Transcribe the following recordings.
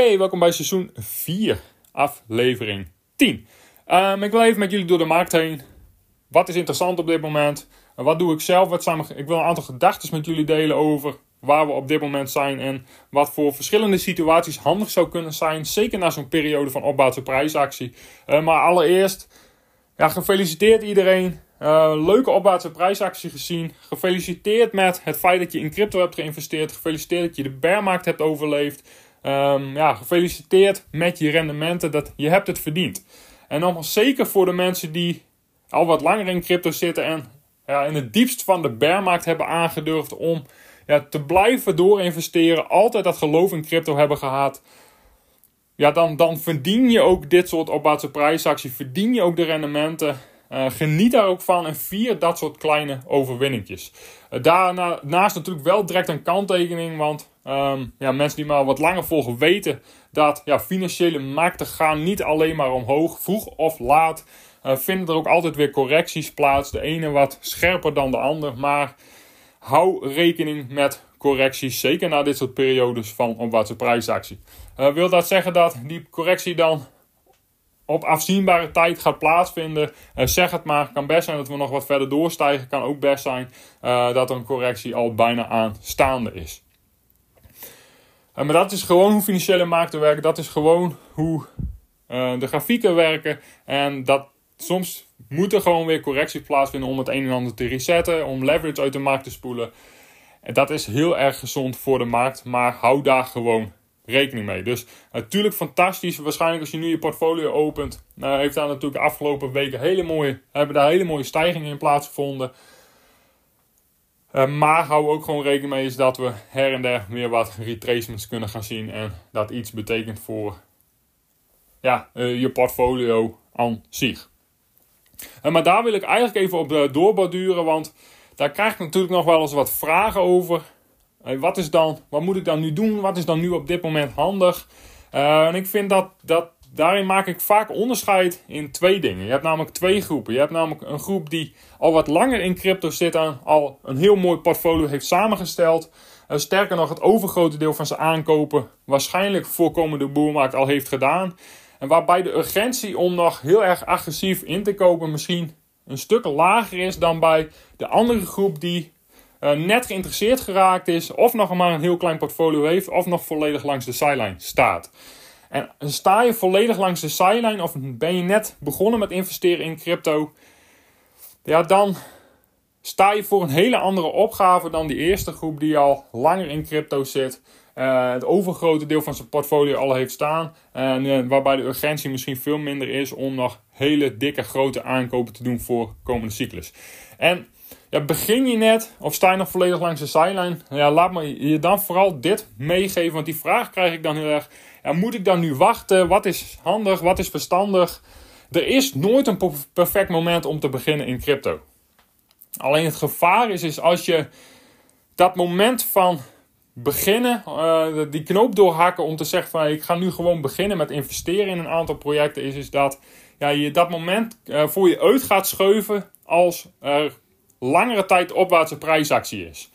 Oké, welkom bij seizoen 4, aflevering 10. Ehm, ik wil even met jullie door de markt heen. Wat is interessant op dit moment? Wat doe ik zelf? Wat zijn ik wil een aantal gedachten met jullie delen over waar we op dit moment zijn en wat voor verschillende situaties handig zou kunnen zijn. Zeker na zo'n periode van opbouwse prijsactie. Uh, maar allereerst, ja, gefeliciteerd iedereen. Uh, leuke opwaartse prijsactie gezien. Gefeliciteerd met het feit dat je in crypto hebt geïnvesteerd. Gefeliciteerd dat je de bearmarkt hebt overleefd. Um, ja, gefeliciteerd met je rendementen. Dat je hebt het verdiend. En nogmaals, zeker voor de mensen die al wat langer in crypto zitten en ja, in het diepst van de bearmarkt hebben aangedurfd om ja, te blijven doorinvesteren, altijd dat geloof in crypto hebben gehad, ja, dan, dan verdien je ook dit soort opwaartse prijsactie, verdien je ook de rendementen. Uh, geniet daar ook van en vier dat soort kleine overwinningjes. Uh, daarnaast natuurlijk wel direct een kanttekening, want um, ja, mensen die maar wat langer volgen weten dat ja, financiële markten gaan niet alleen maar omhoog, vroeg of laat. Uh, vinden er ook altijd weer correcties plaats. De ene wat scherper dan de ander, maar hou rekening met correcties, zeker na dit soort periodes van opwaartse prijsactie. Uh, wil dat zeggen dat die correctie dan op afzienbare tijd gaat plaatsvinden? Uh, zeg het maar. Kan best zijn dat we nog wat verder doorstijgen. Kan ook best zijn dat een correctie al bijna aanstaande is. Maar dat is gewoon hoe financiële markten werken. Dat is gewoon hoe de grafieken werken. En dat soms moet er gewoon weer correcties plaatsvinden om het een en ander te resetten, om leverage uit de markt te spoelen. En dat is heel erg gezond voor de markt, maar hou daar gewoon rekening mee. Dus natuurlijk fantastisch. Waarschijnlijk als je nu je portfolio opent, uh, heeft daar natuurlijk de afgelopen weken hele mooie, hebben daar hele mooie stijgingen in plaatsgevonden. Uh, maar hou ook gewoon rekening mee is dat we her en der weer wat retracements kunnen gaan zien. En dat iets betekent voor ja, uh, je portfolio aan zich. Uh, maar daar wil ik eigenlijk even op doorborduren, want daar krijg ik natuurlijk nog wel eens wat vragen over. wat, is dan, wat moet ik dan nu doen? Wat is dan nu op dit moment handig? En ik vind dat, dat daarin maak ik vaak onderscheid in twee dingen. Je hebt namelijk twee groepen. Je hebt namelijk een groep die al wat langer in crypto zit en al een heel mooi portfolio heeft samengesteld. Sterker nog, het overgrote deel van zijn aankopen waarschijnlijk voorkomende boelmarkt al heeft gedaan. En waarbij de urgentie om nog heel erg agressief in te kopen misschien een stuk lager is dan bij de andere groep die uh, net geïnteresseerd geraakt is, of nog maar een heel klein portfolio heeft, of nog volledig langs de sideline staat. En sta je volledig langs de sideline, of ben je net begonnen met investeren in crypto, ja, dan sta je voor een hele andere opgave dan die eerste groep die al langer in crypto zit. Uh, het overgrote deel van zijn portfolio al heeft staan. En uh, waarbij de urgentie misschien veel minder is om nog hele dikke grote aankopen te doen voor komende cyclus. En ja, begin je net of sta je nog volledig langs de sideline? Ja, laat me je dan vooral dit meegeven, want die vraag krijg ik dan heel erg. Ja, moet ik dan nu wachten? Wat is handig? Wat is verstandig? Er is nooit een perfect moment om te beginnen in crypto. Alleen het gevaar is, is als je dat moment van beginnen, uh, die knoop doorhakken om te zeggen van ik ga nu gewoon beginnen met investeren in een aantal projecten, is, is dat ja, je dat moment uh, voor je uit gaat schuiven als er langere tijd opwaartse prijsactie is.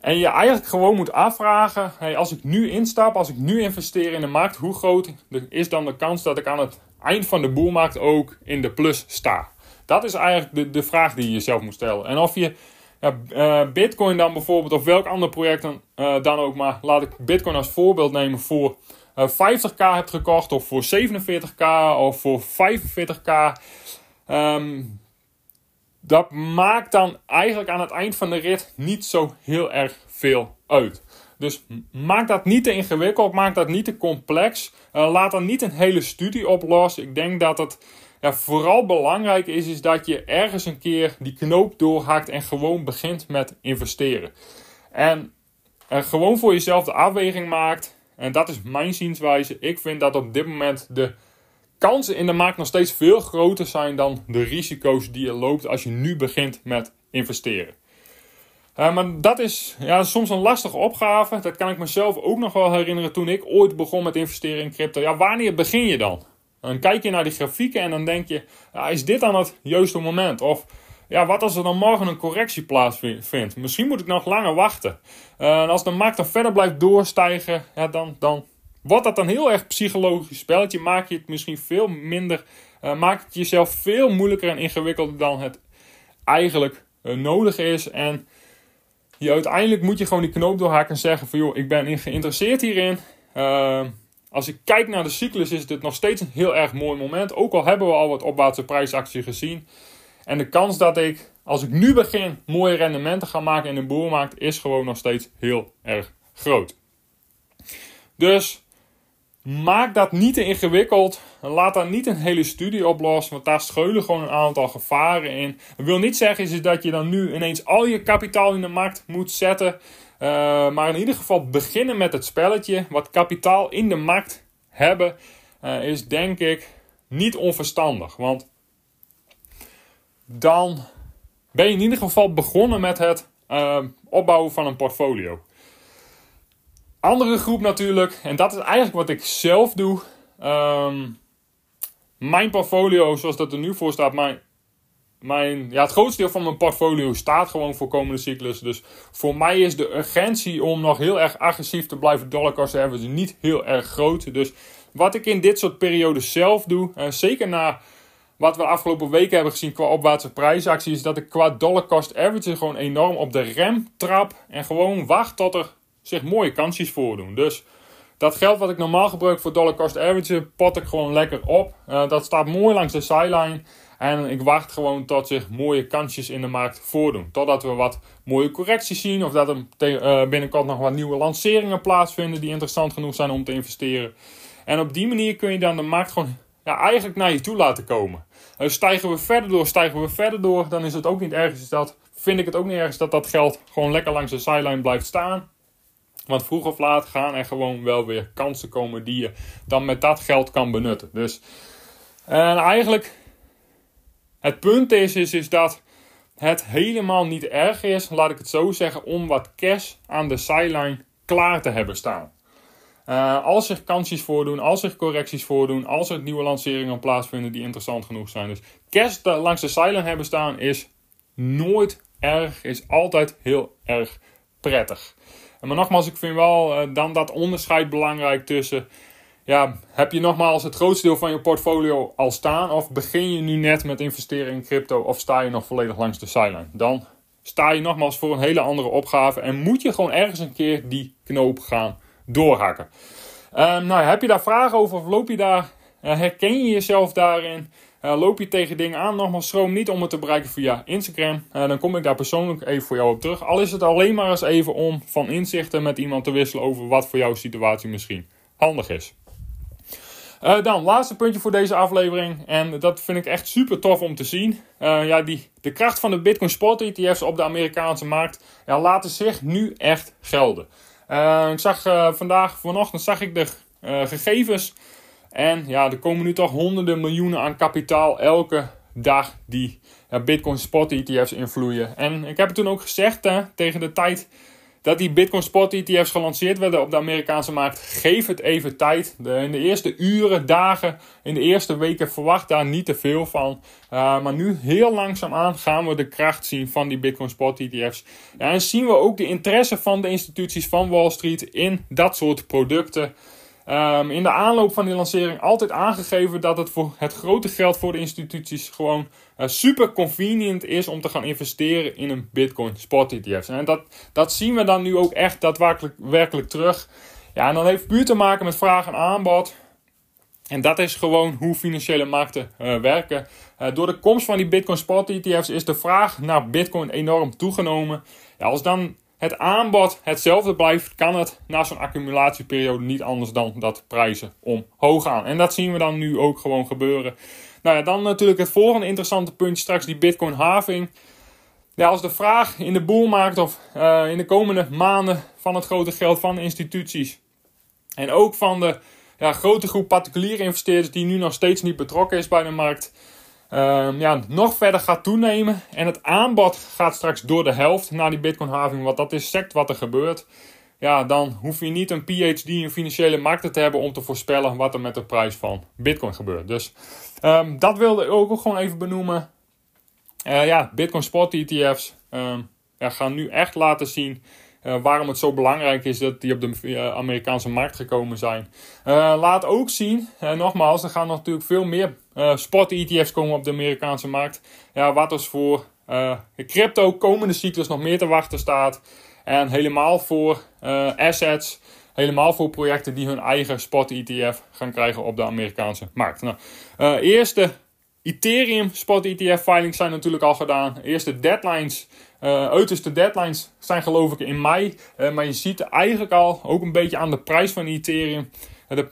En je eigenlijk gewoon moet afvragen, hey, als ik nu instap, als ik nu investeer in de markt, hoe groot is dan de kans dat ik aan het eind van de boelmarkt ook in de plus sta? Dat is eigenlijk de, de vraag die je jezelf moet stellen. En of je ja, uh, Bitcoin dan bijvoorbeeld, of welk ander project dan, uh, dan ook, maar laat ik Bitcoin als voorbeeld nemen voor uh, 50k hebt gekocht, of voor 47k, of voor 45k. Um, dat maakt dan eigenlijk aan het eind van de rit niet zo heel erg veel uit. Dus maak dat niet te ingewikkeld, maak dat niet te complex. Uh, laat dan niet een hele studie oplossen. Ik denk dat het ja, vooral belangrijk is, is dat je ergens een keer die knoop doorhakt en gewoon begint met investeren. En uh, gewoon voor jezelf de afweging maakt. En dat is mijn zienswijze. Ik vind dat op dit moment de kansen in de markt nog steeds veel groter zijn dan de risico's die je loopt als je nu begint met investeren. Uh, maar dat is ja, soms een lastige opgave. Dat kan ik mezelf ook nog wel herinneren toen ik ooit begon met investeren in crypto. Ja, wanneer begin je dan? Dan kijk je naar die grafieken en dan denk je, ja, is dit dan het juiste moment? Of ja, wat als er dan morgen een correctie plaatsvindt? Misschien moet ik nog langer wachten. Uh, en als de markt dan verder blijft doorstijgen, ja, dan, dan wordt dat een heel erg psychologisch spelletje. Maak je het misschien veel minder, uh, maak het jezelf veel moeilijker en ingewikkelder dan het eigenlijk uh, nodig is. En je, uiteindelijk moet je gewoon die knoop doorhaken en zeggen van joh, ik ben geïnteresseerd hierin. Uh, als ik kijk naar de cyclus is dit nog steeds een heel erg mooi moment. Ook al hebben we al wat opwaartse prijsactie gezien. En de kans dat ik, als ik nu begin, mooie rendementen ga maken in de boelmarkt, is gewoon nog steeds heel erg groot. Dus maak dat niet te ingewikkeld. Laat daar niet een hele studie oplossen, want daar scheulen gewoon een aantal gevaren in. Dat wil niet zeggen is dat je dan nu ineens al je kapitaal in de markt moet zetten. Uh, maar in ieder geval beginnen met het spelletje. Wat kapitaal in de markt hebben uh, is denk ik niet onverstandig. Want dan ben je in ieder geval begonnen met het uh, opbouwen van een portfolio. Andere groep natuurlijk, en dat is eigenlijk wat ik zelf doe. Um, mijn portfolio, zoals dat er nu voor staat, mijn mijn, ja, het grootste deel van mijn portfolio staat gewoon voor komende cyclus. Dus voor mij is de urgentie om nog heel erg agressief te blijven dollar cost average niet heel erg groot. Dus wat ik in dit soort periodes zelf doe, zeker na wat we de afgelopen weken hebben gezien qua opwaartse prijsacties, is dat ik qua dollar cost average gewoon enorm op de rem trap en gewoon wacht tot er zich mooie kansjes voordoen. Dus dat geld wat ik normaal gebruik voor dollar cost average, pot ik gewoon lekker op. Uh, dat staat mooi langs de sideline. En ik wacht gewoon tot zich mooie kansjes in de markt voordoen. Totdat we wat mooie correcties zien. Of dat er uh, binnenkort nog wat nieuwe lanceringen plaatsvinden die interessant genoeg zijn om te investeren. En op die manier kun je dan de markt gewoon ja, eigenlijk naar je toe laten komen. Uh, stijgen we verder door, stijgen we verder door, dan is het ook niet ergens dat. Vind ik het ook niet ergens dat dat geld gewoon lekker langs de sideline blijft staan. Want vroeg of laat gaan er gewoon wel weer kansen komen die je dan met dat geld kan benutten. Dus en eigenlijk het punt is, is, is dat het helemaal niet erg is, laat ik het zo zeggen, om wat cash aan de sideline klaar te hebben staan. Uh, als zich kansjes voordoen, als zich correcties voordoen, als er nieuwe lanceringen plaatsvinden die interessant genoeg zijn. Dus cash langs de sideline hebben staan is nooit erg, is altijd heel erg prettig. Maar nogmaals, ik vind wel uh, dan dat onderscheid belangrijk tussen ja, heb je nogmaals het grootste deel van je portfolio al staan? Of begin je nu net met investeren in crypto? Of sta je nog volledig langs de sideline? Dan sta je nogmaals voor een hele andere opgave. En moet je gewoon ergens een keer die knoop gaan doorhakken. Um, nou, heb je daar vragen over? Of loop je daar? Uh, herken je jezelf daarin? Uh, loop je tegen dingen aan? Nogmaals, schroom niet om het te bereiken via Instagram. Uh, dan kom ik daar persoonlijk even voor jou op terug. Al is het alleen maar eens even om van inzichten met iemand te wisselen over wat voor jouw situatie misschien handig is. Uh, dan, laatste puntje voor deze aflevering. En dat vind ik echt super tof om te zien. Ja, die, de kracht van de Bitcoin Spot ETF's op de Amerikaanse markt ja, laten zich nu echt gelden. Ik zag vandaag, vanochtend zag ik de gegevens. En ja, er komen nu toch honderden miljoenen aan kapitaal elke dag die Bitcoin Spot ETF's invloeien. En ik heb het toen ook gezegd tegen de tijd dat die Bitcoin Spot ETF's gelanceerd werden op de Amerikaanse markt. Geef het even tijd. De, in de eerste uren, dagen, in de eerste weken verwacht daar niet te veel van. Uh, maar nu heel langzaamaan gaan we de kracht zien van die Bitcoin Spot ETF's. Ja, en zien we ook de interesse van de instituties van Wall Street in dat soort producten. Um, in de aanloop van die lancering altijd aangegeven dat het voor het grote geld voor de instituties gewoon uh, super convenient is om te gaan investeren in een Bitcoin spot ETF. En dat, dat zien we dan nu ook echt daadwerkelijk werkelijk terug. Ja, en dan heeft puur te maken met vraag en aanbod. En dat is gewoon hoe financiële markten uh, werken. door de komst van die Bitcoin Spot ETF's is de vraag naar Bitcoin enorm toegenomen. Ja, als dan het aanbod hetzelfde blijft, kan het na zo'n accumulatieperiode niet anders dan dat prijzen omhoog gaan. En dat zien we dan nu ook gewoon gebeuren. Nou ja, dan natuurlijk het volgende interessante punt, straks die Bitcoin halving. Als de vraag in de boelmarkt of uh, in de komende maanden van het grote geld van instituties en ook van de ja, grote groep particuliere investeerders die nu nog steeds niet betrokken is bij de markt, uh, ja, nog verder gaat toenemen. En het aanbod gaat straks door de helft naar die Bitcoin-having, want dat is sect wat er gebeurt. Ja, dan hoef je niet een PhD in financiële markten te hebben om te voorspellen wat er met de prijs van Bitcoin gebeurt. Dus um, dat wilde ik ook gewoon even benoemen. Uh, ja, Bitcoin Spot ETF's um, ja, gaan nu echt laten zien uh, waarom het zo belangrijk is dat die op de uh, Amerikaanse markt gekomen zijn. Laat ook zien, nogmaals, er gaan natuurlijk veel meer spot ETF's komen op de Amerikaanse markt. Ja, wat dus voor crypto komende cyclus nog meer te wachten staat. En helemaal voor assets, helemaal voor projecten die hun eigen spot ETF gaan krijgen op de Amerikaanse markt. Nou, eerste Ethereum spot ETF filings zijn natuurlijk al gedaan. Eerste deadlines uh, uiterste deadlines zijn geloof ik in mei. Maar je ziet eigenlijk al, ook een beetje aan de prijs van Ethereum. De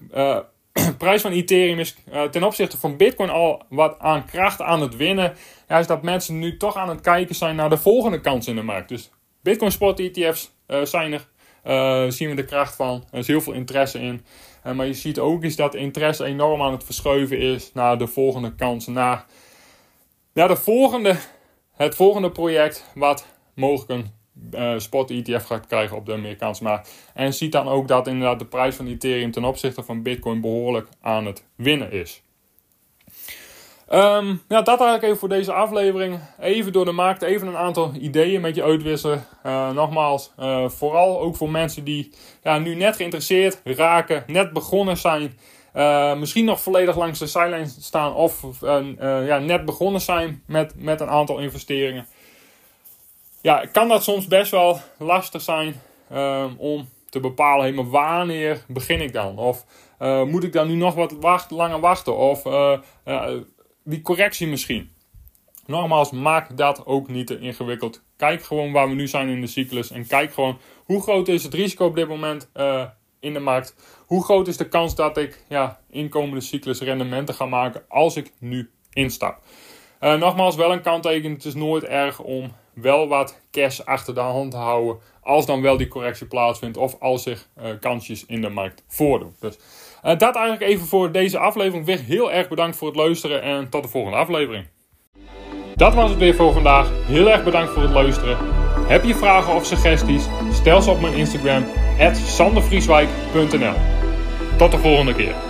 prijs van Ethereum is ten opzichte van Bitcoin al wat aan kracht aan het winnen. Ja, is dat mensen nu toch aan het kijken zijn naar de volgende kans in de markt. Dus Bitcoin spot ETF's zijn er. zien we de kracht van. Er is heel veel interesse in. maar je ziet ook is dat interesse enorm aan het verschuiven is naar de volgende kans. Naar, naar de volgende het volgende project wat mogelijk een uh, spot ETF gaat krijgen op de Amerikaanse markt. En ziet dan ook dat inderdaad de prijs van Ethereum ten opzichte van Bitcoin behoorlijk aan het winnen is. Um, ja, dat eigenlijk even voor deze aflevering. Even door de markt, even een aantal ideeën met je uitwisselen. Uh, nogmaals, uh, vooral ook voor mensen die ja, nu net geïnteresseerd raken, net begonnen zijn. Misschien nog volledig langs de sideline staan of ja, net begonnen zijn met, met een aantal investeringen. Ja, kan dat soms best wel lastig zijn om te bepalen, hey, maar wanneer begin ik dan? Of moet ik dan nu nog wat wacht, langer wachten? Of die correctie misschien. Nogmaals, maak dat ook niet te ingewikkeld. Kijk gewoon waar we nu zijn in de cyclus. En kijk gewoon hoe groot is het risico op dit moment in de markt. Hoe groot is de kans dat ik ja, inkomende cyclus rendementen ga maken als ik nu instap? Nogmaals, wel een kanttekening. Het is nooit erg om wel wat cash achter de hand houden. Als dan wel die correctie plaatsvindt. Of als zich uh, kansjes in de markt voordoen. Dus uh, dat eigenlijk even voor deze aflevering. Heel erg bedankt voor het luisteren. En tot de volgende aflevering. Dat was het weer voor vandaag. Heel erg bedankt voor het luisteren. Heb je vragen of suggesties? Stel ze op mijn Instagram, sandervrieswijk.nl. Tot de volgende keer.